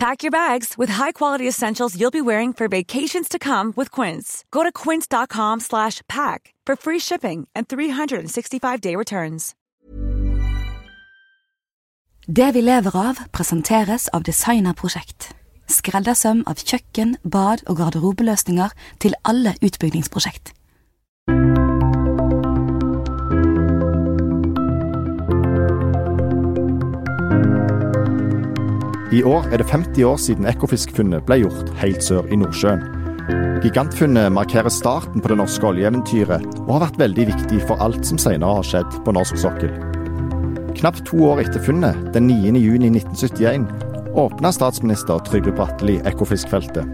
Pack your bags with high-quality essentials you'll be wearing for vacations to come with Quince. Go to quince.com slash pack for free shipping and 365-day returns. Det vi lever av, presenteres av Designerprosjekt. Skreddersøm av kjøkken, bad og garderobeløsninger til alle utbyggingsprosjekt. I år er det 50 år siden Ekofisk-funnet ble gjort helt sør i Nordsjøen. Gigantfunnet markerer starten på det norske oljeeventyret, og har vært veldig viktig for alt som senere har skjedd på norsk sokkel. Knapt to år etter funnet, den 9. juni 1971, åpna statsminister Trygve Bratteli Ekofisk-feltet.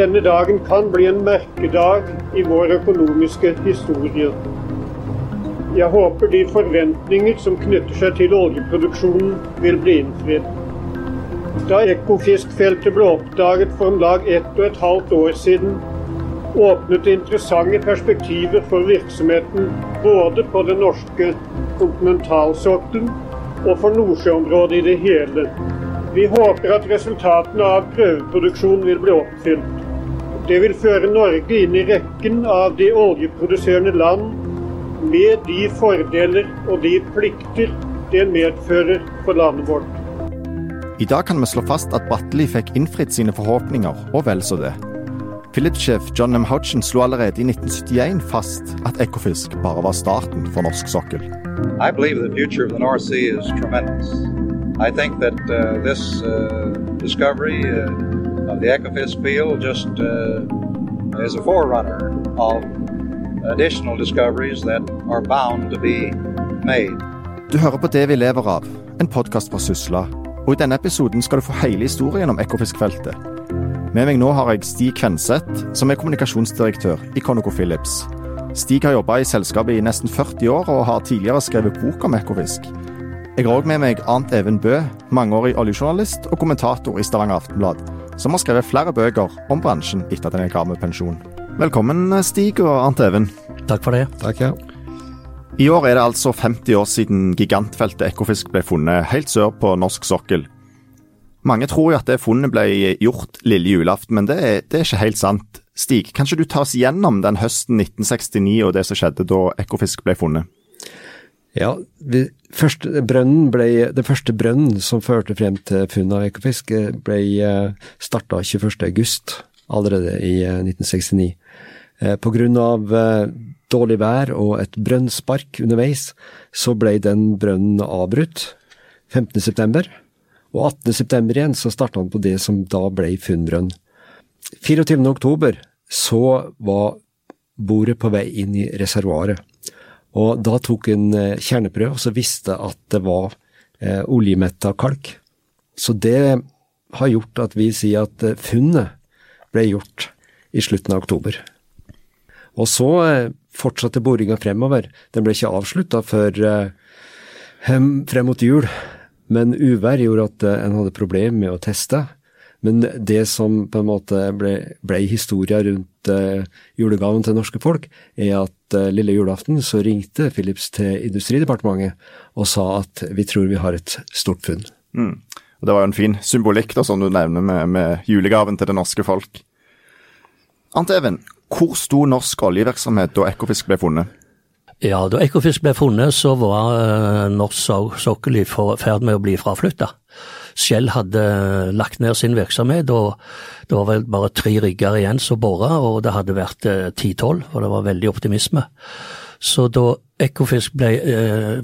Denne dagen kan bli en merkedag i vår økonomiske historie. Jeg håper de forventninger som knytter seg til oljeproduksjonen, vil bli innfridd. Da Ekofiskfeltet ble oppdaget for om lag ett og et halvt år siden, åpnet interessante perspektiver for virksomheten både på den norske kontinentalsokkelen og for Nordsjøområdet i det hele. Vi håper at resultatene av prøveproduksjonen vil bli oppfylt. Det vil føre Norge inn i rekken av de oljeproduserende land med de fordeler og de plikter det medfører for landet vårt. I dag kan vi slå fast at Bratteli fikk innfridd sine forhåpninger, og vel så det. Philips-sjef John M. Hodgson slo allerede i 1971 fast at Ekofisk bare var starten for norsk sokkel. I believe the future of the North Sea is tremendous. I think that uh, this uh, discovery uh, of the Ecofisk field just uh, is a forerunner of additional discoveries that are bound to be made. Du hører på Det vi lever av, en podkast fra Sysla. Og I denne episoden skal du få hele historien om Ekofisk-feltet. Med meg nå har jeg Stig Kvenseth, som er kommunikasjonsdirektør i ConocoPhillips. Stig har jobba i selskapet i nesten 40 år, og har tidligere skrevet bok om Ekofisk. Jeg har òg med meg Arnt Even Bø, mangeårig oljejournalist og kommentator i Stavanger Aftenblad, som har skrevet flere bøker om bransjen etter at den er med pensjon. Velkommen, Stig og Arnt Even. Takk for det. Takk, ja. I år er det altså 50 år siden gigantfeltet Ekofisk ble funnet helt sør på norsk sokkel. Mange tror jo at det funnet ble gjort lille julaften, men det er, det er ikke helt sant. Stig, kan ikke du ta oss gjennom den høsten 1969 og det som skjedde da Ekofisk ble funnet? Ja, vi, første, ble, Det første brønnen som førte frem til funnet av Ekofisk, ble starta 21.8, allerede i 1969. På grunn av dårlig vær og et brønnspark underveis, så ble den brønnen avbrutt 15.9. Og 18.9. igjen så starta han på det som da ble funnbrønn. 24.10 så var bordet på vei inn i reservoaret. Og da tok en kjerneprøve og så visste at det var eh, oljemetta kalk. Så det har gjort at vi sier at funnet ble gjort i slutten av oktober. Og så eh, fortsatte boringa fremover. Den ble ikke avslutta før eh, frem mot jul, men uvær gjorde at eh, en hadde problemer med å teste. Men det som på en måte ble, ble historia rundt uh, julegaven til norske folk, er at uh, lille julaften så ringte Philips til Industridepartementet og sa at vi tror vi har et stort funn. Mm. Og Det var jo en fin symbolikk, da, som du nevner, med, med julegaven til det norske folk. Ante Even, hvor sto norsk oljevirksomhet da Ekofisk ble funnet? Ja, Da Ekofisk ble funnet, så var uh, norsk sokkel i ferd med å bli fraflytta. Shell hadde lagt ned sin virksomhet, og det var vel bare tre rigger igjen som bora, og det hadde vært ti-tolv, uh, og det var veldig optimisme. Så da Ekofisk ble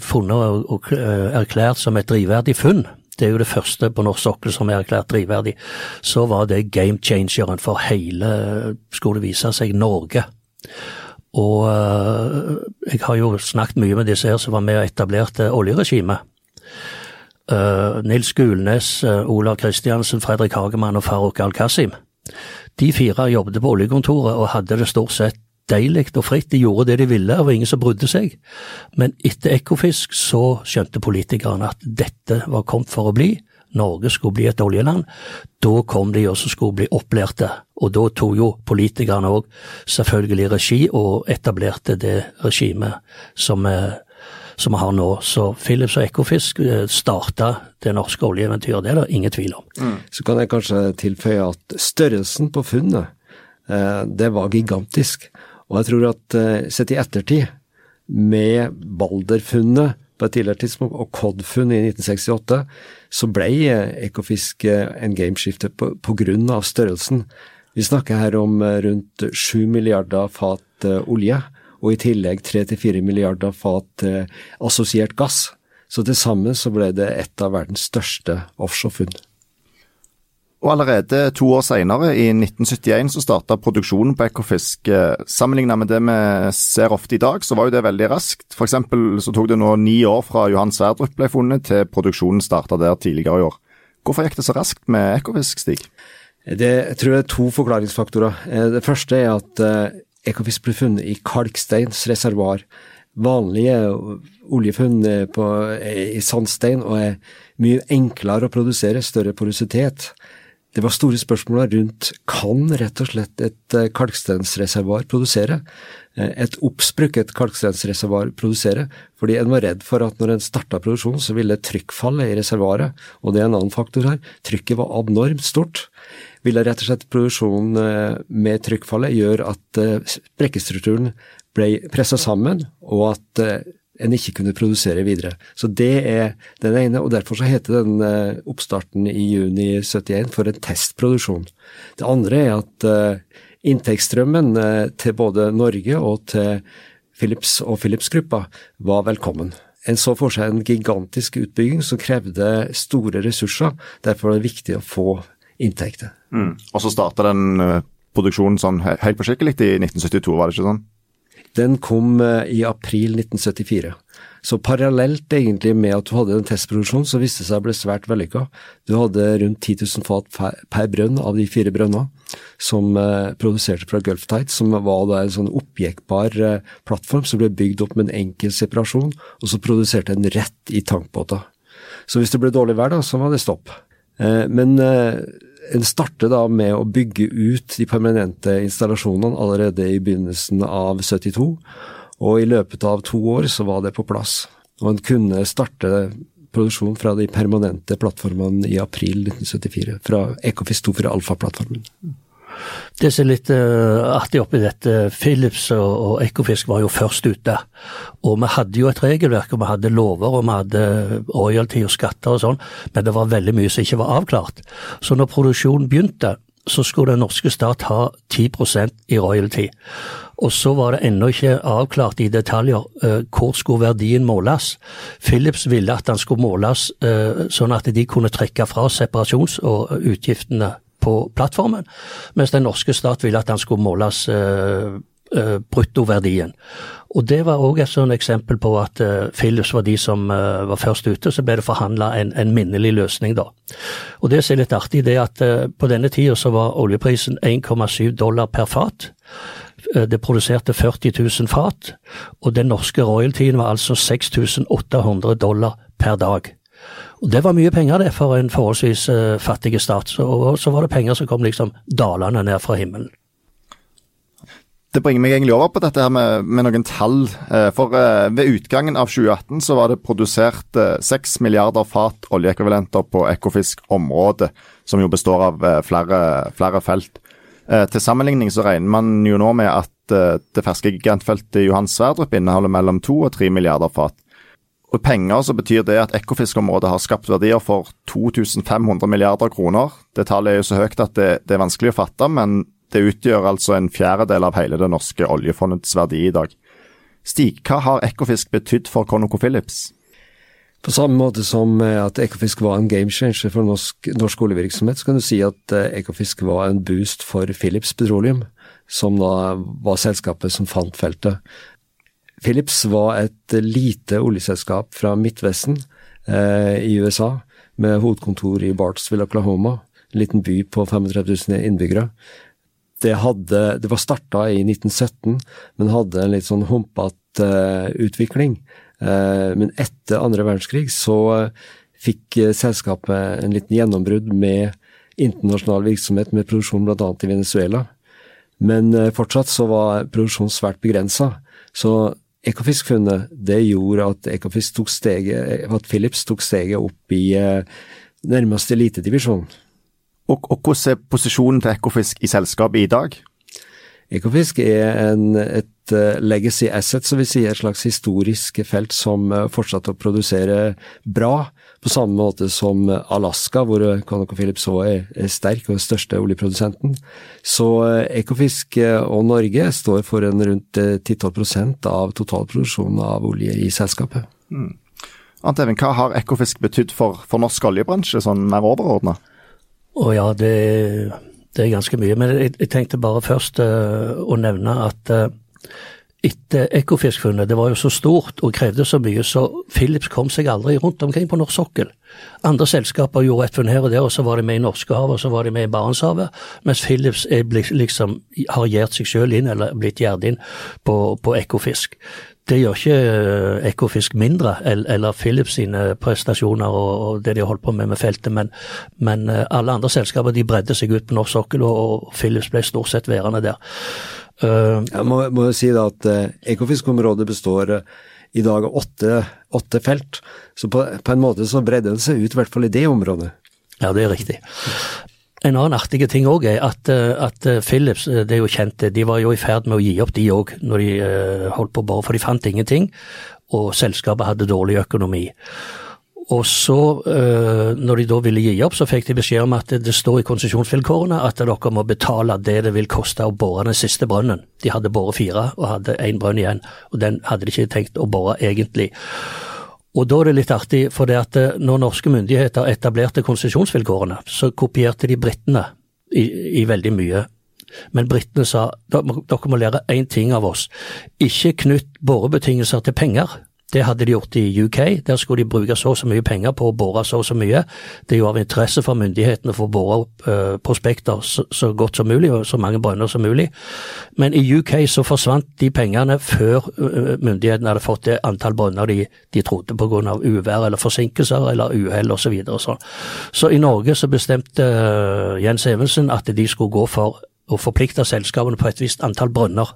funnet og erklært som et drivverdig funn, det er jo det første på norsk sokkel som er erklært drivverdig, så var det game changeren for hele, skulle det vise seg, Norge. Og uh, jeg har jo snakket mye med disse her som var med og etablerte oljeregimet. Uh, Nils Gulnes, uh, Olav Kristiansen, Fredrik Hagemann og Farouk Al-Kasim. De fire jobbet på oljekontoret og hadde det stort sett deilig og fritt, de gjorde det de ville, det var ingen som brydde seg. Men etter Ekofisk så skjønte politikerne at dette var kommet for å bli. Norge skulle bli et oljeland. Da kom de også skulle bli opplærte, og da tok jo politikerne òg selvfølgelig regi og etablerte det regimet som vi, som vi har nå. Så Philips og Ekofisk eh, starta det norske oljeeventyret, det er det ingen tvil om. Mm. Så kan jeg kanskje tilføye at størrelsen på funnet, eh, det var gigantisk. Og jeg tror at eh, sett i ettertid, med Balder-funnet på et tidligere tidspunkt, og Cod-funn i 1968, så ble Ekofisk en gameskifter av størrelsen. Vi snakker her om rundt 7 milliarder fat olje, og i tillegg 3-4 milliarder fat assosiert gass. Så til sammen så ble det et av verdens største offshorefunn. Og allerede to år senere, i 1971, så starta produksjonen på Ekofisk. Sammenlignet med det vi ser ofte i dag, så var jo det veldig raskt. For eksempel så tok det nå ni år fra Johan Sverdrup ble funnet til produksjonen starta der tidligere i år. Hvorfor gikk det så raskt med Ekofisk, Stig? Det, jeg tror jeg er to forklaringsfaktorer. Det første er at Ekofisk ble funnet i kalksteins reservoar. Vanlige oljefunn på, i sandstein og er mye enklere å produsere, større porositet. Det var store spørsmål rundt kan rett og slett et kalksteinsreservoar produsere? Et oppsprukket kalksteinsreservoar produsere? Fordi en var redd for at når en starta produksjonen, så ville trykkfallet i reservoaret, og det er en annen faktor her, trykket var abnormt stort. Ville rett og slett produksjonen med trykkfallet gjøre at sprekkestrukturen ble pressa sammen, og at en ikke kunne produsere videre. Så det er den ene, og derfor så heter den oppstarten i juni 71 for en testproduksjon. Det andre er at inntektsstrømmen til både Norge og til Philips og Philips-gruppa var velkommen. En så for seg en gigantisk utbygging som krevde store ressurser, derfor var det viktig å få inntekter. Mm. Og så starta den produksjonen sånn helt på skikkelig i 1972, var det ikke sånn? Den kom i april 1974. Så parallelt egentlig med at du hadde en testproduksjon, så viste det seg å bli svært vellykka. Du hadde rundt 10 000 fat per brønn av de fire brønnene som eh, produserte fra Gulf Tide, som var da en sånn oppjekkbar eh, plattform som ble bygd opp med en enkel separasjon, og så produserte den rett i tankbåter. Så hvis det ble dårlig vær, da, så var det stopp. Eh, men en starter da med å bygge ut de permanente installasjonene allerede i begynnelsen av 72, og i løpet av to år så var det på plass. En kunne starte produksjon fra de permanente plattformene i april 1974, fra Ecofis 2 fra Alfa-plattformen. Det som er litt uh, artig oppi dette, Philips og, og Ekofisk var jo først ute. Og vi hadde jo et regelverk, og vi hadde lover, og vi hadde royalty og skatter og sånn, men det var veldig mye som ikke var avklart. Så når produksjonen begynte, så skulle den norske stat ha 10% i royalty. Og så var det ennå ikke avklart i detaljer uh, hvor skulle verdien måles. Philips ville at den skulle måles uh, sånn at de kunne trekke fra separasjons- og utgiftene på plattformen, mens den norske stat ville at den skulle måles uh, uh, bruttoverdien. Og Det var òg et sånn eksempel på at Philips var de som uh, var først ute. Så ble det forhandla en, en, minnelig løsning, da. Og Det som er litt artig, det er at på denne tida så var oljeprisen 1,7 dollar per fat. Det produserte 40 000 fat, og den norske royaltyen var altså 6800 dollar per dag. Og Det var mye penger det for en forholdsvis uh, fattig stat. Så, og så var det penger som kom liksom dalende ned fra himmelen. Det bringer meg egentlig over på dette her med, med noen tall. For uh, ved utgangen av 2018 så var det produsert uh, 6 milliarder fat oljeekvivalenter på Ekofisk-området, som jo består av flere, flere, felt. til sammenligning så regner man jo nå med at det ferske gigantfeltet Johan Sverdrup inneholder mellom 2 og 3 milliarder fat. Og penger så betyr det at Ekofisk-området har skapt verdier for 2500 milliarder kroner. Det tallet er jo så høyt at det, det, er vanskelig å fatte, men det utgjør altså en fjerdedel av hele det norske oljefondets verdi i dag. Stig, hva har Ekofisk betydd for ConocoPhillips? På samme måte som at Ekofisk var en game changer for norsk, norsk oljevirksomhet, så kan du si at Ekofisk var en boost for Philips Petroleum, som da var selskapet som fant feltet. Philips var et lite oljeselskap fra Midtvesten eh, i USA, med hovedkontor i Bartsville, Oklahoma. En liten by på 35 000 innbyggere. det, hadde, det var starta i 1917, men hadde en litt sånn humpete eh, utvikling. Eh, men etter andre verdenskrig så uh, fikk selskapet en liten gjennombrudd med internasjonal virksomhet med produksjon bl.a. i Venezuela. Men fortsatt så var produksjonen svært begrensa. Så Ekofisk-funnet det gjorde at Ekofisk tok steget, at Philips tok steget opp i nærmeste elitedivisjon. Og, og hvordan er posisjonen til Ekofisk i selskapet i dag? Ekofisk er en, et uh, legacy asset, som vi sier, et slags historisk felt som uh, fortsatte å produsere bra, på samme måte som Alaska, hvor ConocoPhillips òg er, er sterk og den største oljeprodusenten. Så uh, Ekofisk og Norge står for en rundt 10-12 av totalproduksjonen av olje i selskapet. Mm. Ant Even, hva har Ekofisk betydd for, for norsk oljebransje, sånn mer overordna? Å ja, det, det, er ganske mye. Men jeg, jeg tenkte bare først uh, å nevne at uh, etter Ekofisk-funnet, det var jo så stort og krevde så mye, så Philips kom seg aldri rundt omkring på norsk sokkel. Andre selskaper gjorde et funn her og der, og så var de med i Norskehavet, og så var de med i Barentshavet, mens Philips er liksom har gjert seg sjøl inn, eller blitt gjerd inn, på, på Ekofisk. Det gjør ikke eh, Ekofisk mindre, eller Philips sine prestasjoner og det de har holdt på med med feltet, men, men eh, alle andre selskaper de bredde seg ut på norsk sokkel, og Philips ble stort sett værende der. Uh, Jeg må, må si da at Ekofisk-området består i dag av åtte, åtte, felt, så på, på en måte så bredde det seg ut, i hvert fall i det området. Ja, det er riktig. En annen artig ting òg er at, eh, at, eh, Philips, eh, det er jo kjent, de var jo i ferd med å gi opp de òg, når de holdt på bare, for de fant ingenting, og selskapet hadde dårlig økonomi. Og så, når de da ville gi opp, så fikk de beskjed om at det står i konsesjonsvilkårene at dere må betale det det vil koste å bore den siste brønnen. De hadde boret fire og hadde én brønn igjen, og den hadde de ikke tenkt å bore egentlig. Og da er det litt artig, for det at eh, når norske myndigheter etablerte konsesjonsvilkårene, så kopierte de britene i, i veldig mye. Men britene sa dere må lære én ting av oss, ikke knytt borebetingelser til penger. Det hadde de gjort i UK, der skulle de bruke så og så mye penger på å bore så og så mye. Det er jo av interesse for myndighetene for å bore opp uh, prospekter så, godt som mulig, og så mange brønner som mulig. Men i UK så forsvant de pengene før uh, myndighetene hadde fått det antall brønner de, de trodde pga. uvær eller forsinkelser eller uhell osv. Så, videre. så Så i Norge så bestemte uh, Jens Evensen at de skulle gå for å forplikte selskapene på et visst antall brønner.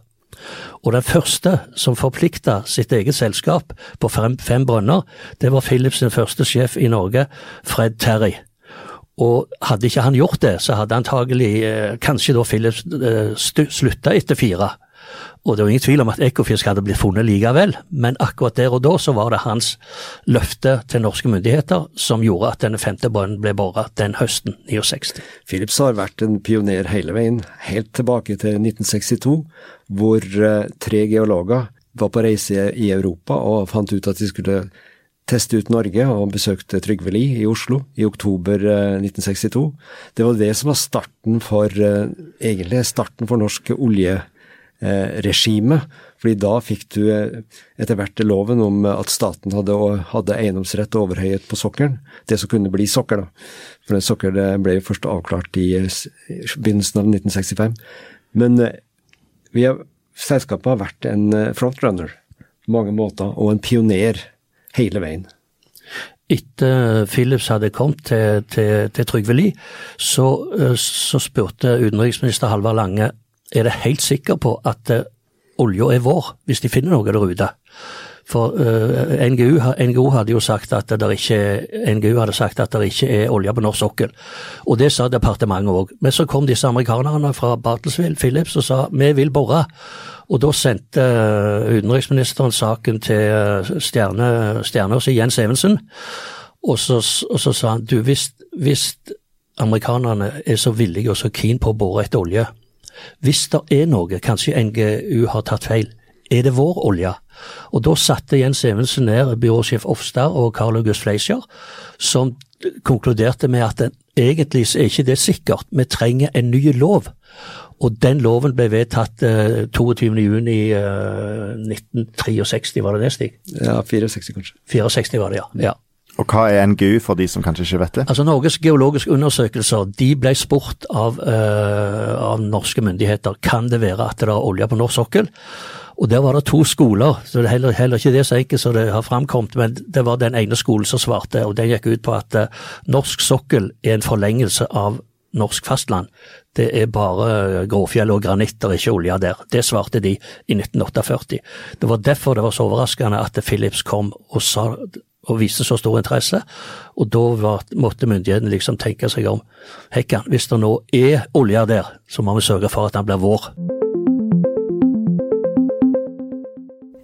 Og den første som forplikta sitt eget selskap på fem, fem brønner, det var Philips sin første sjef i Norge, Fred Terry. Og hadde ikke han gjort det, så hadde antagelig eh, kanskje da Philips eh, slutta etter fire. Og det jo ingen tvil om at Ekofisk hadde blitt funnet likevel, men akkurat der og da så var det hans løfte til norske myndigheter som gjorde at denne femte brønnen ble bora den høsten 69. Philips har vært en pioner hele veien, helt tilbake til 1962, hvor eh, tre geologer var på reise i Europa og fant ut at de skulle teste ut Norge, og besøkte Trygve Lie i Oslo i oktober 1962. Eh, det var det som var starten for, eh, egentlig starten for norsk olje Eh, regime. Fordi da fikk du eh, etter hvert loven om at staten hadde, hadde eiendomsrett og overhøyhet på sokkelen. Det som kunne bli sokker, da. For den sokker ble jo først avklart i begynnelsen av 1965. Men vi har, selskapet har vært en frontrunner på mange måter, og en pioner hele veien. Etter Philips hadde kommet til, til, til Trygve Lie, så, så spurte utenriksminister Halvard Lange er det helt sikker på at uh, olja er vår, hvis de finner noe der ute. For uh, eh, NGU, NGO hadde jo sagt at det ikke, ikke er olje på norsk sokkel. Og det sa departementet òg. Men så kom disse amerikanerne fra Bartlesville, Phillips og sa vi vil bore. Og da sendte uh, utenriksministeren saken til stjerne, stjerneårs Jens Evensen. Og så, og så, sa han du, hvis, hvis amerikanerne er så villige og så keen på å bore etter olje, hvis det er noe, kanskje NGU har tatt feil, er det vår olje? Og da satte Jens Evensen ned byråsjef Ofstad og Carl August Fleischer, som konkluderte med at egentlig er ikke det sikkert, vi trenger en ny lov. Og den loven ble vedtatt eh, 22.6.1963, uh, 1963, var det det, Stig? Ja, 64 kanskje. 64 var det, ja. ja. Og hva er NGU for de som kanskje ikke vet det? Altså Norges geologiske undersøkelser de ble spurt av, uh, av norske myndigheter kan det være at det er olje på norsk sokkel. Og der var det to skoler, så det er heller, heller ikke det så enkelt som det har framkommet, men det var den ene skolen som svarte, og den gikk ut på at uh, norsk sokkel er en forlengelse av norsk fastland. Det er bare gråfjell og granitter, ikke olje der. Det svarte de i 1948. Det var derfor det var så overraskende at Philips kom og sa og viste så stor interesse. Og da var, måtte myndighetene liksom tenke seg om. Hekkan, hvis det nå er olje der, så må vi sørge for at den blir vår.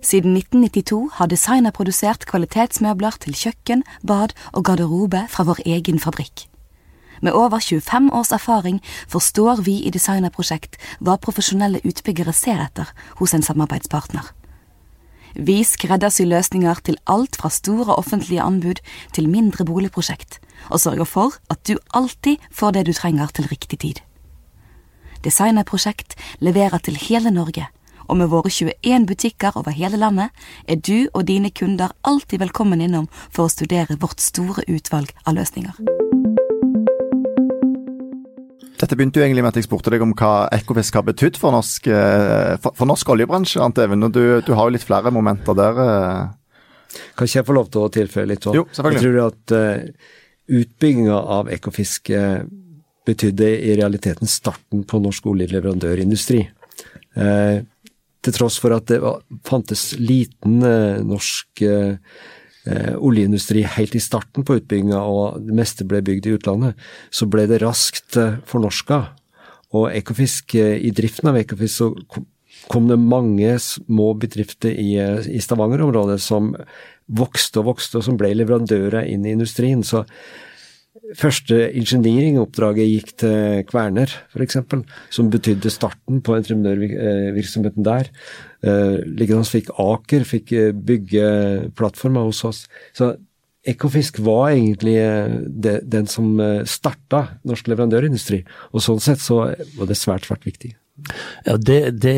Siden 1992 har designer produsert kvalitetsmøbler til kjøkken, bad og garderobe fra vår egen fabrikk. Med over 25 års erfaring forstår vi i Designerprosjekt hva profesjonelle utbyggere ser etter hos en samarbeidspartner. Vi skreddersyr løsninger til alt fra store offentlige anbud til mindre boligprosjekt, og sørger for at du alltid får det du trenger til riktig tid. Designerprosjekt leverer til hele Norge, og med våre 21 butikker over hele landet er du og dine kunder alltid velkommen innom for å studere vårt store utvalg av løsninger. Dette begynte jo egentlig med at jeg spurte deg om hva Ekofisk har betydd for norsk, eh, for, for norsk oljebransje. Ante Even, og du, du, har jo litt flere momenter der. Eh. Kan ikke jeg få lov til å tilføye litt sånn? Jo, selvfølgelig. Jeg tror at uh, utbygginga av Ekofisk uh, betydde i realiteten starten på norsk oljeleverandørindustri. Uh, til tross for at det var, fantes liten norsk eh, oljeindustri helt i starten på utbygginga, og det meste ble bygd i utlandet, så ble det raskt eh, fornorska. Og Ekofisk, eh, i driften av Ekofisk så kom det mange små bedrifter i, eh, i Stavanger-området som vokste og vokste, og som ble leverandører inn i industrien. Så første ingenieringoppdraget gikk til Kverner, f.eks., som betydde starten på entreprenørvirksomheten der. Uh, Liggende fikk Aker, fikk eh, bygge plattformer hos oss. Så Ekofisk var egentlig eh, den som starta norsk leverandørindustri, og sånn sett så var det svært, svært viktig. Ja, det, det,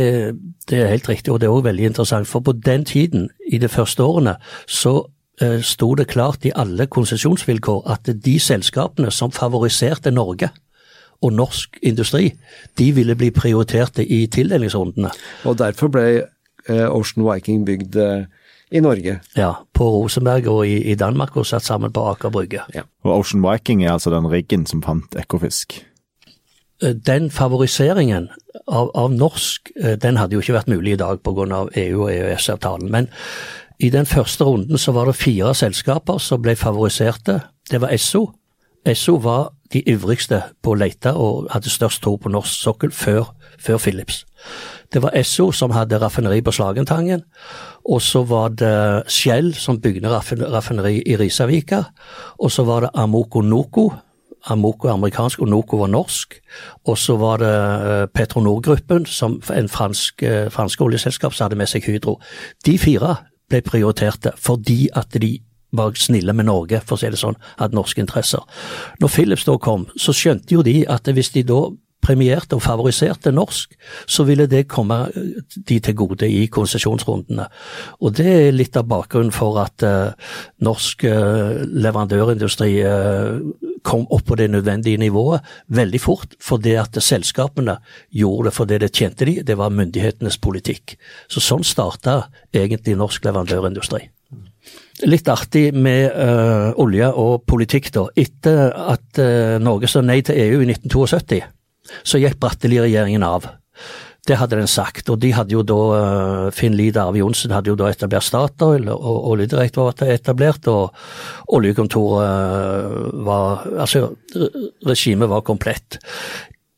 det er helt riktig, og det er òg veldig interessant. For på den tiden, i de første årene, så Eh, sto det klart i alle konsesjonsvilkår at de selskapene som favoriserte Norge og norsk industri, de ville bli prioriterte i tildelingsrundene. Og derfor ble eh, Ocean Viking bygd eh, i Norge. Ja, på Rosenberg og i, i Danmark og satt sammen på Aker Brygge. Ja. Og Ocean Viking er altså den riggen som fant Ekofisk? Den favoriseringen av, av, norsk, den hadde jo ikke vært mulig i dag pga. EU og EØS-avtalen. Men i den første runden så var det fire selskaper som ble favoriserte. Det var Esso. Esso var de ivrigste på å lete og hadde størst tro på norsk sokkel før, før Philips. Det var Esso som hadde raffineri på Slagentangen, og så var det Shell som bygde raffineri i Risavika, og så var det Amoco Noco. Amoco er amerikansk og Noco var norsk. Og så var det eh, Petronor-gruppen, som en fransk, eh, fransk oljeselskap som hadde med seg Hydro. De fire ble prioriterte fordi at de var snille med Norge, for å si det sånn, hadde norske interesser. Når Philips da kom, så skjønte jo de at hvis de da premierte og favoriserte norsk, så ville det komme de til gode i konsesjonsrundene. Og det er litt av bakgrunnen for at uh, norsk uh, leverandørindustri uh, kom opp på det nødvendige nivået veldig fort, fordi at selskapene gjorde det fordi det tjente de, det var myndighetenes politikk. Så sånn starta egentlig norsk leverandørindustri. Litt artig med uh, olje og politikk, da. Etter at uh, Norge sa nei til EU i 1972, så gikk Bratteli-regjeringen av. Det hadde den sagt, og de hadde jo da, eh, Finn Lied Arve Johnsen hadde jo da etablert Statoil, og Oljedirektoratet etablert, og oljekontoret eh, var Altså, regimet var komplett.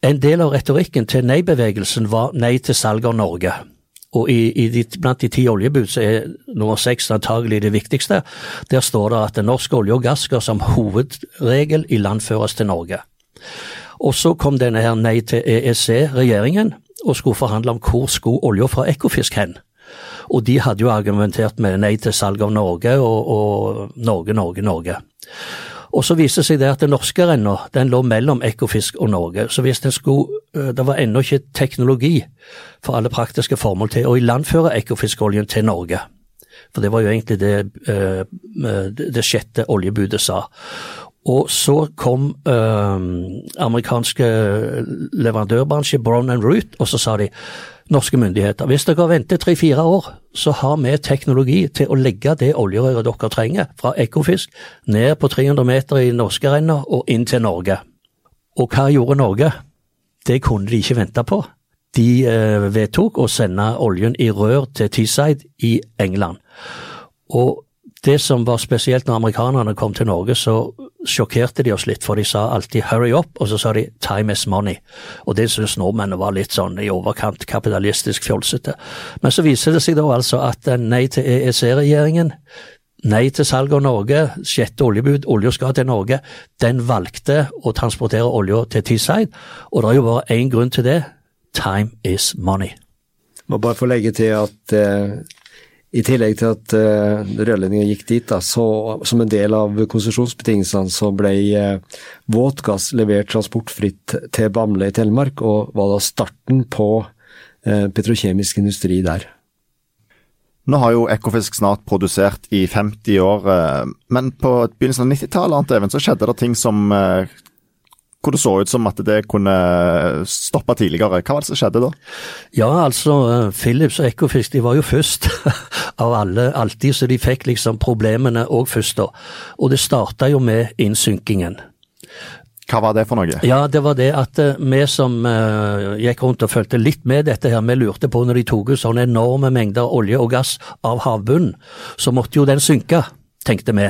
En del av retorikken til nei-bevegelsen var nei til salg av Norge. Og i, i de, blant de ti oljebud så er nummer seks antagelig det viktigste. Der står det at norsk olje og gass skal som hovedregel ilandføres til Norge. Og så kom denne her Nei til EEC-regjeringen og skulle forhandle om hvor skulle olja fra Ekofisk hen. Og de hadde jo argumentert med nei til salg av Norge og, og Norge, Norge, Norge. Og så viste seg det at den norske renna den lå mellom Ekofisk og Norge. Så hvis den skulle, eh, det var ennå ikke teknologi for alle praktiske formål til å ilandføre Ekofisk-oljen til Norge. For det var jo egentlig det uh, det sjette oljebudet sa. Og så kom øh, amerikanske leverandørbransje, Brown and Root, og så sa de norske myndigheter hvis dere venter tre-fire år, så har vi teknologi til å legge det oljerøret dere trenger fra Ekofisk ned på 300 meter i norskerenna og inn til Norge. Og hva gjorde Norge? Det kunne de ikke vente på. De øh, vedtok å sende oljen i rør til Teesside i England. Og det som var spesielt når amerikanerne kom til Norge, så sjokkerte de oss litt, for de sa alltid 'hurry up', og så sa de 'time is money'. Og det syntes nordmennene var litt sånn i overkant kapitalistisk fjolsete. Men så viser det seg da altså at nei til EEC-regjeringen, nei til salg av Norge, sjette oljebud, olja skal til Norge, den valgte å transportere olja til Teesside, og det er jo bare én grunn til det. Time is money. Må bare få legge til at eh, i tillegg til at uh, rørledninga gikk dit, da, så som en del av konsesjonsbetingelsene så ble uh, våtgass levert transportfritt til Bamble i Telemark, og var da starten på uh, petrokjemisk industri der. Nå har jo Ekofisk snart produsert i 50 år, men på begynnelsen av 90-tallet så skjedde det ting som hvor det så ut som at det kunne stoppe tidligere. Hva var det som skjedde da? Ja, altså Philips og Ekofisk de var jo først av alle alltid, så de fikk liksom problemene òg først da. Og det starta jo med innsynkingen. Hva var det for noe? Ja, Det var det at uh, vi som uh, gikk rundt og fulgte litt med dette her, vi lurte på når de tok ut sånne enorme mengder olje og gass av havbunnen, så måtte jo den synke, tenkte vi.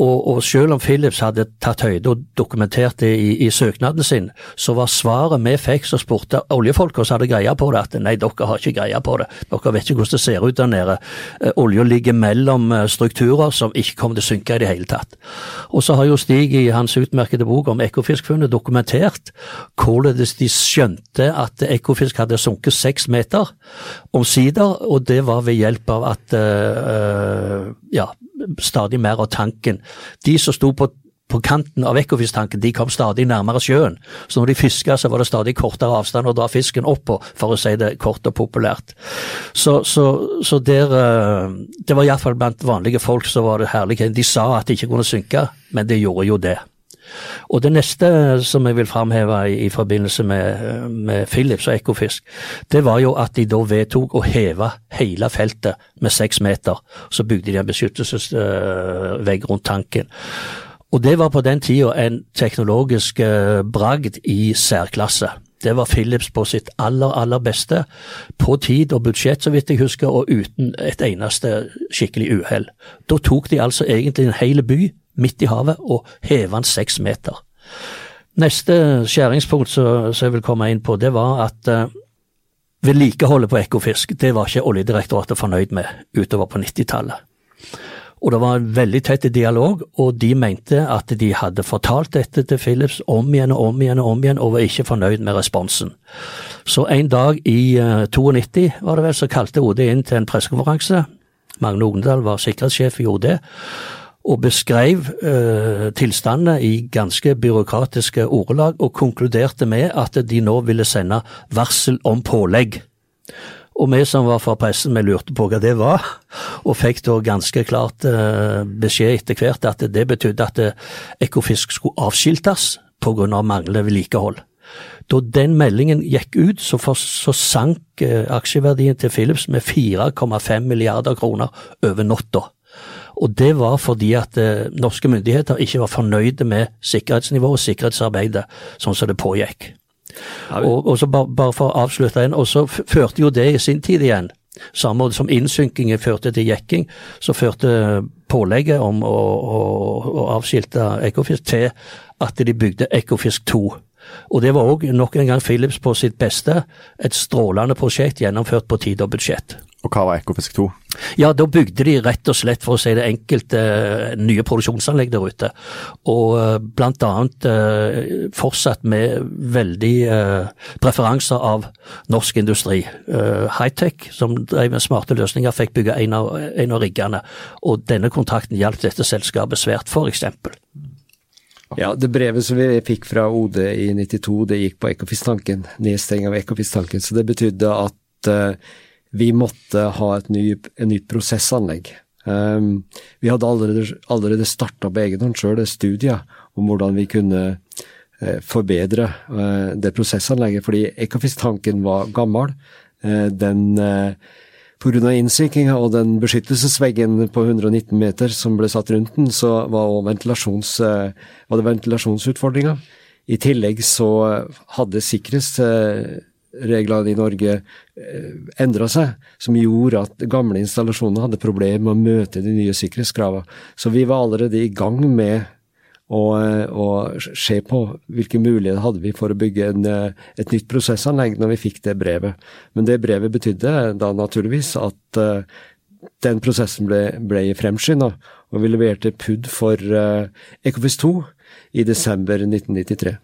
Og, og, selv om Philips hadde tatt høyde og dokumentert det i, i, søknaden sin, så var svaret vi fikk som spurte oljefolka som hadde greie på det, at nei, dere har ikke greie på det. Dere vet ikke hvordan det ser ut der nede. Eh, olja ligger mellom eh, strukturer som ikke kommer til å synke i det hele tatt. Og så har jo Stig i hans utmerkede bok om Ekofiskfunnet dokumentert hvordan de skjønte at Ekofisk hadde sunket seks meter omsider, og det var ved hjelp av at øh, ja, stadig mer av tanken. De som sto på, på kanten av Ekofisk-tanken, de kom stadig nærmere sjøen. Så når de fiska, så var det stadig kortere avstand å dra fisken opp på, for å si det kort og populært. Så, så, så der eh, Det var iallfall blant vanlige folk så var det herlig. De sa at de ikke kunne synke, men det gjorde jo det. Og Det neste som jeg vil framheve i, i forbindelse med, med, Philips og Ekofisk, det var jo at de da vedtok å heve hele feltet med seks meter. Så bygde de en beskyttelsesvegg rundt tanken. Og Det var på den tida en teknologisk uh, bragd i særklasse. Det var Philips på sitt aller, aller beste, på tid og budsjett, så vidt jeg husker, og uten et eneste skikkelig uhell. Da tok de altså egentlig en hel by midt i havet og heve den seks meter. Neste skjæringspunkt som jeg vil komme inn på, det var at eh, vedlikeholdet på Ekofisk det var ikke Oljedirektoratet fornøyd med utover på 90-tallet. Og det var en veldig tett dialog, og de mente at de hadde fortalt dette til Philips om igjen og om igjen og om igjen, og var ikke fornøyd med responsen. Så en dag i uh, 92 var det vel, så kalte OD inn til en pressekonferanse. Magne Ogndal var sikkerhetssjef i OD og beskrev eh, tilstandene i ganske byråkratiske ordelag, og konkluderte med at de nå ville sende varsel om pålegg. Og vi som var fra pressen, vi lurte på hva det var, og fikk da ganske klart eh, beskjed etter hvert at det betydde at eh, Ekofisk skulle avskiltes pga. manglende vedlikehold. Da den meldingen gikk ut, så, for, så sank eh, aksjeverdien til Philips med 4,5 milliarder kroner over natta. Og det var fordi at eh, norske myndigheter ikke var fornøyde med sikkerhetsnivået og sikkerhetsarbeidet sånn som det pågikk. Og, og så bare, bare, for å avslutte en, og så førte jo det i sin tid igjen, samme måte som innsynkingen førte til jekking, så førte pålegget om å, å, å avskilte Ekofisk til at de bygde Ekofisk 2. Og det var òg nok en gang Philips på sitt beste, et strålende prosjekt gjennomført på tid og budsjett. Og hva var Ekofisk 2? Ja, da bygde de rett og slett, for å si det enkelt, eh, nye produksjonsanlegg der ute. Og eh, blant annet eh, fortsatt med veldig preferanser av norsk industri. Hightech, som drev med smarte løsninger, fikk bygge en av, en av riggene. Og denne kontrakten hjalp dette selskapet svært, f.eks. Ja, det brevet som vi fikk fra OD i 92, det gikk på Ekofisk-tanken. Nedstenging av Ekofisk-tanken. Så det betydde at vi måtte ha et, ny, nytt prosessanlegg. Um, vi hadde allerede, allerede starta på egen hånd sjøl studier om hvordan vi kunne uh, forbedre uh, det prosessanlegget, fordi Ekofisk-tanken var gammel. Uh, den Pga. innsikringa og den beskyttelsesveggen på 119 meter som ble satt rundt den, så var, ventilasjons, var det ventilasjonsutfordringer. I tillegg så hadde sikkerhetsreglene i Norge eh, endra seg, som gjorde at gamle installasjoner hadde problemer med å møte de nye sikkerhetskravene. Så vi var allerede i gang med å, og, se på hvilke muligheter hadde vi for å bygge en, eh, et nytt prosessanlegg når vi fikk det brevet. Men det brevet betydde da naturligvis at uh, den prosessen ble, ble fremskynda, og vi leverte PUD for uh, Ecofis 2 i desember 1993.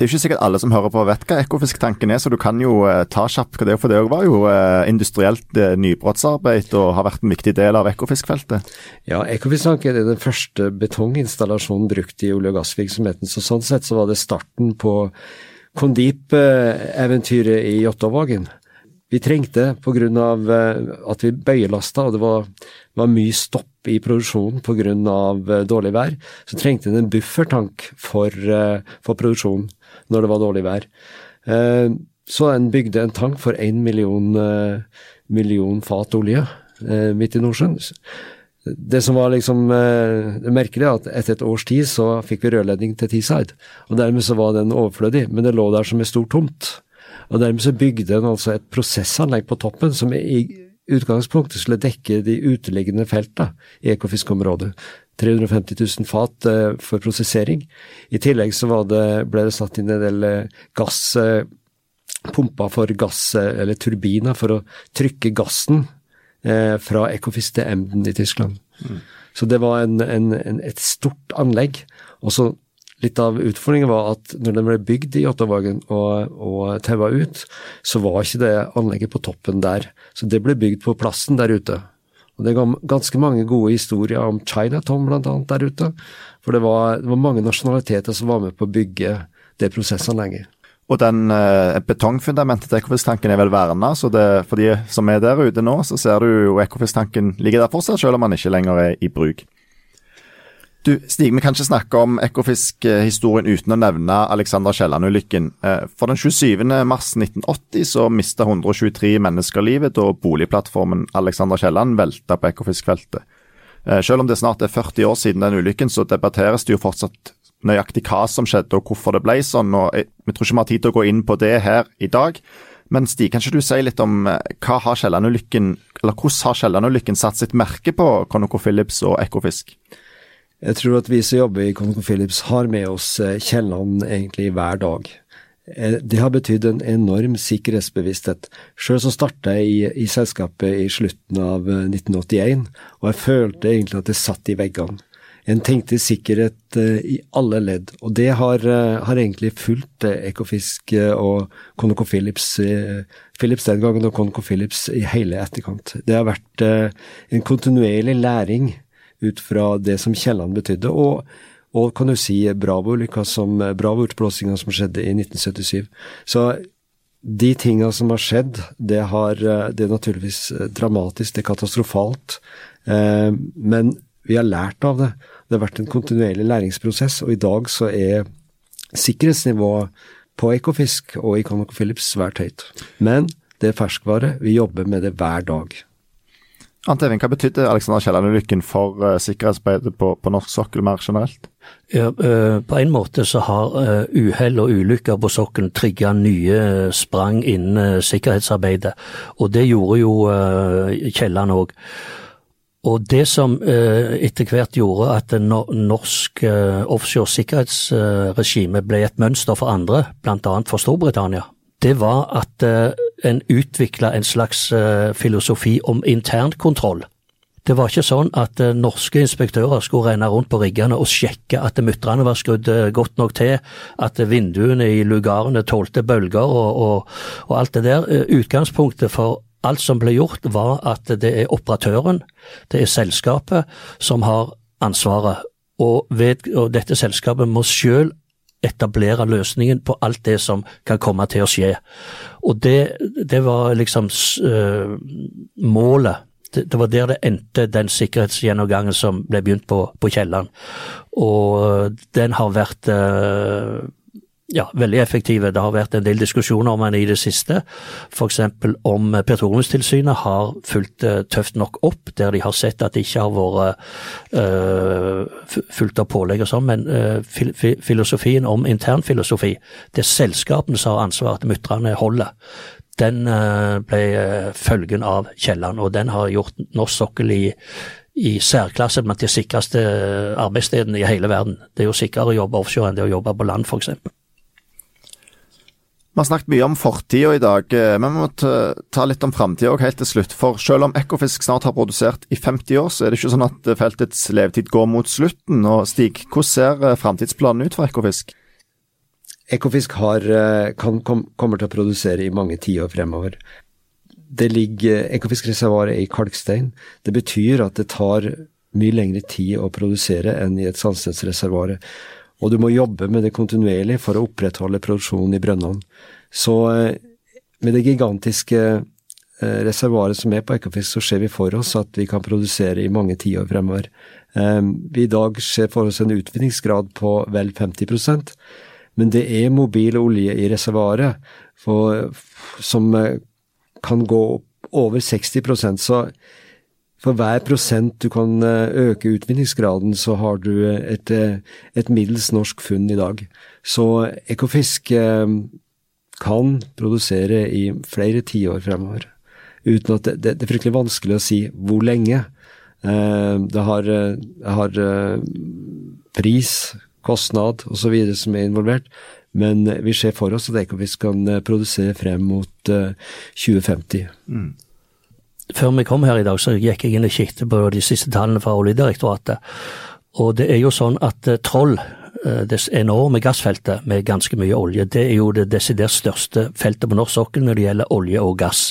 Det er jo ikke sikkert alle som hører på vet hva Ekofisk-tanken er, så du kan jo eh, ta kjapt hva det er. For det var jo eh, industrielt eh, nybrottsarbeid og har vært en viktig del av Ekofisk-feltet. Ja, Ekofisk-tanken er den første betonginstallasjonen brukt i olje- og gassvirksomheten. Så sånn sett så var det starten på Kondip-eventyret i Jåttåvågen. Vi trengte, pga. at vi bøyelasta og det var, var mye stopp i produksjonen pga. dårlig vær, så trengte vi en buffertank for, for produksjonen når det var dårlig vær. Eh, så en bygde en tank for én million, eh, million, fat olje eh, midt i Nordsjøen. Det som var liksom det merkelige, er at etter et års tid så fikk vi rørledning til Teesside. Og dermed så var den overflødig, men det lå der som et stort tomt. Og dermed så bygde en altså et prosessanlegg på toppen som i utgangspunktet skulle dekke de uteliggende feltene i Ekofiskområdet. 350 000 fat eh, for prosessering. I tillegg så det, ble det satt inn en del eh, gass, pumpa pumper for gass, eller turbiner, for å trykke gassen fra Ekofisk til Emden i Tyskland. Mm. Så det var en, en, en, et stort anlegg. Og så litt av utfordringen var at når den ble bygd i Ottavagen og, og taua ut, så var ikke det anlegget på toppen der. Så det ble bygd på plassen der ute. Og Det er ganske mange gode historier om Chinatown annet der ute. For det var, det var mange nasjonaliteter som var med på å bygge det prosessanlegget. Og den eh, betongfundamentet til Ekofisktanken er vel verna, så det, for de som er der ute nå, så ser du jo Ekofisktanken ligger der fortsatt, selv om den ikke lenger er i bruk. Du, Stig, vi kan ikke snakke om Ekofisk-historien uten å nevne Alexander Kielland-ulykken. Eh, for den 27. mars 1980 så mista 123 mennesker livet da boligplattformen Alexander Kielland velta på Ekofisk-feltet. Eh, selv om det snart er 40 år siden den ulykken, så debatteres det jo fortsatt nøyaktig hva som skjedde og hvorfor det ble sånn. og Vi tror ikke vi har tid til å gå inn på det her i dag. Men Stig, kan ikke du si litt om eh, hva har eller hvordan har Kielland-ulykken satt sitt merke på Conoco Phillips og Ekofisk? Jeg tror at vi som jobber i ConocoPhillips har med oss eh, Kielland egentlig hver dag. Eh, det har betydd en enorm sikkerhetsbevissthet. Sjøl så starta jeg i, i, selskapet i slutten av 1981, eh, og jeg følte egentlig at det satt i veggene. En tenkte sikkerhet i alle ledd, og det har, har egentlig fulgt Ekofisk og ConocoPhillips Philips den gangen og ConocoPhillips i hele etterkant. Det har vært en kontinuerlig læring ut fra det som Kielland betydde, og, og kan du si Bravo-ulykka som Bravo-utblåsinga som skjedde i 1977. Så de tinga som har skjedd, det, har, det er naturligvis dramatisk, det er katastrofalt. Eh, men vi har lært av det. Det har vært en kontinuerlig læringsprosess, og i dag så er sikkerhetsnivået på Ekofisk og ConocoPhillips svært høyt. Men det er ferskvare, vi jobber med det hver dag. Ant Evin, hva betydde Alexander Kielland-ulykken for uh, sikkerhetsarbeidet på, på, norsk sokkel mer generelt? Ja, uh, på en måte så har uh, og ulykker på sokkelen trigga nye sprang innen sikkerhetsarbeidet, og det gjorde jo Kielland òg. Og det som etter hvert gjorde at norsk offshore sikkerhetsregime ble et mønster for andre, bl.a. for Storbritannia, det var at en utvikla en slags uh, filosofi om internkontroll. Det var ikke sånn at uh, norske inspektører skulle renne rundt på riggene og sjekke at mutterne var skrudd godt nok til, at vinduene i lugarene tålte bølger og, og, og alt det der. Utgangspunktet for alt som ble gjort var at det er operatøren, det er selskapet, som har ansvaret. Og, ved, og dette selskapet må sjøl etablere løsningen på alt det som kan komme til å skje. Og det, det var liksom uh, målet. Det, det, var der det endte, den sikkerhetsgjennomgangen som ble begynt på, på Kielland. Og den har vært uh, ja, veldig effektive. Det har vært en del diskusjoner om den i det siste. F.eks. om Petroleumstilsynet har fulgt uh, tøft nok opp, der de har sett at det ikke har vært øh, fulgt av pålegg og sånn. Men øh, fil filosofien om internfilosofi, det er selskapene som har ansvaret at mutterne holder. Den ble følgen av Kielland, og den har gjort norsk sokkel i i særklasse blant de sikreste arbeidsstedene i hele verden. Det er jo sikrere å jobbe offshore enn det å jobbe på land, f.eks. Vi har snakket mye om fortida i dag, eh, men vi må ta litt om framtida òg helt til slutt. For selv om Ekofisk snart har produsert i 50 år, så er det ikke sånn at feltets levetid går mot slutten. Og Stig, hvordan ser eh, framtidsplanen ut for Ekofisk? Ekofisk har, eh, kan, kom, kommer til å produsere i mange tiår fremover. Det ligger Ekofisk-reservoaret i kalkstein. Det betyr at det tar mye lengre tid å produsere enn i et sandstensreservoar. Og du må jobbe med det kontinuerlig for å opprettholde produksjonen i brønnene. Så eh, med det gigantiske eh, reservoaret som er på Ekofisk, så ser vi for oss at vi kan produsere i mange tiår fremover. Eh, vi i dag ser for oss en utvinningsgrad på vel 50% men det er mobil olje i reservoaret som kan gå opp over 60% så for hver prosent du kan eh, øke utvinningsgraden, så har du et, eh, et middels norsk funn i dag. Så Ekofisk eh, kan produsere i flere tiår fremover. Uten at det, det, er fryktelig vanskelig å si hvor lenge. Det har, det har pris, kostnad osv. som er involvert. Men vi ser for oss at Ekofisk kan produsere frem mot 2050. Mm før vi kom her i dag, så gikk jeg inn og kikket på de siste tallene fra Oljedirektoratet. Og det er jo sånn at uh, Troll, uh, det enorme gassfeltet med ganske mye olje, det er jo det desidert største feltet på norsk sokkel når det gjelder olje og gass.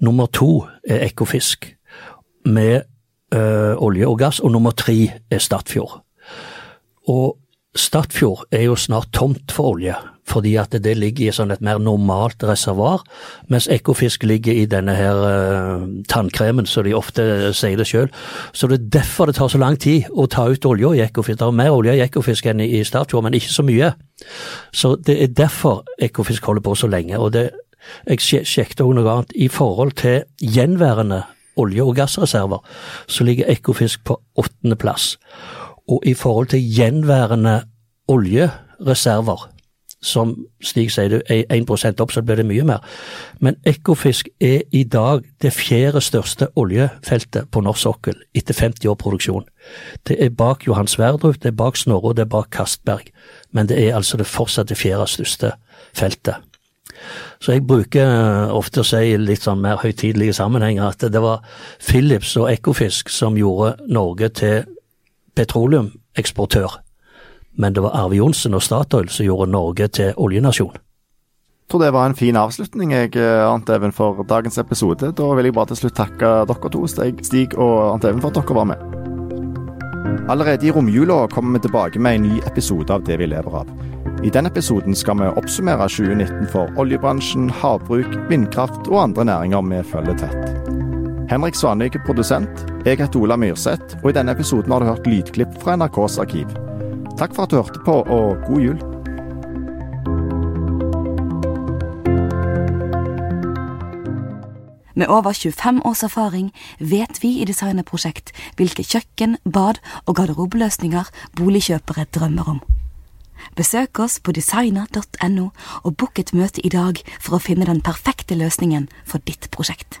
Nummer to er Ekofisk med ø, olje og gass, og nummer tre er Stadfjord. Og Stadfjord er jo snart tomt for olje, fordi at det ligger i sånn et mer normalt reservoar, mens Ekofisk ligger i denne her uh, tannkremen, som de ofte sier det sjøl. Så det er derfor det tar så lang tid å ta ut olja i Ekofisk. Det er mer olje i Ekofisk enn i Statfjord, men ikke så mye. Så det er derfor Ekofisk holder på så lenge. og det jeg sjekket også noe annet. I forhold til gjenværende olje- og gassreserver, så ligger Ekofisk på åttendeplass. Og i forhold til gjenværende oljereserver, som Stig sier, er 1 opp, så blir det mye mer. Men Ekofisk er i dag det fjerde største oljefeltet på norsk sokkel etter 50 år produksjon. Det er bak Johan Sverdrup, det er bak Snorre og det er bak Kastberg. Men det er altså det fortsatt det fjerde største feltet. Så jeg bruker ofte å si litt sånn mer høytidelige sammenhenger at det var Philips og Ekofisk som gjorde Norge til petroleumeksportør men det var Arve Johnsen og Statoil som gjorde Norge til oljenasjon. Jeg tror det var en fin avslutning, jeg, Ant Even, for dagens episode. Da vil jeg bare til slutt takke dere to, Stig og Ant Even, for at dere var med. Allerede i romjula kommer vi tilbake med en ny episode av Det vi lever av. I den episoden skal vi oppsummere 2019 for oljebransjen, havbruk, vindkraft og andre næringer vi følger tett. Henrik Svanvik er produsent, jeg heter Ola Myrseth, og i denne episoden har du hørt lydklipp fra NRKs arkiv. Takk for at du hørte på, og god jul. Med over 25 års erfaring vet vi i Designerprosjekt hvilke kjøkken, bad og garderobeløsninger boligkjøpere drømmer om. Besøk oss på designer.no og book et møte i dag for å finne den perfekte løsningen for ditt prosjekt.